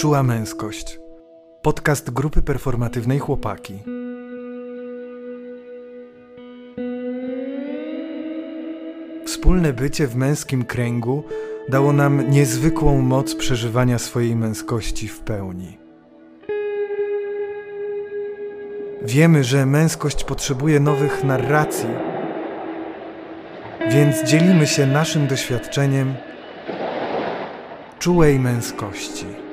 Czuła męskość. Podcast grupy performatywnej Chłopaki. Wspólne bycie w męskim kręgu dało nam niezwykłą moc przeżywania swojej męskości w pełni. Wiemy, że męskość potrzebuje nowych narracji, więc dzielimy się naszym doświadczeniem czułej męskości.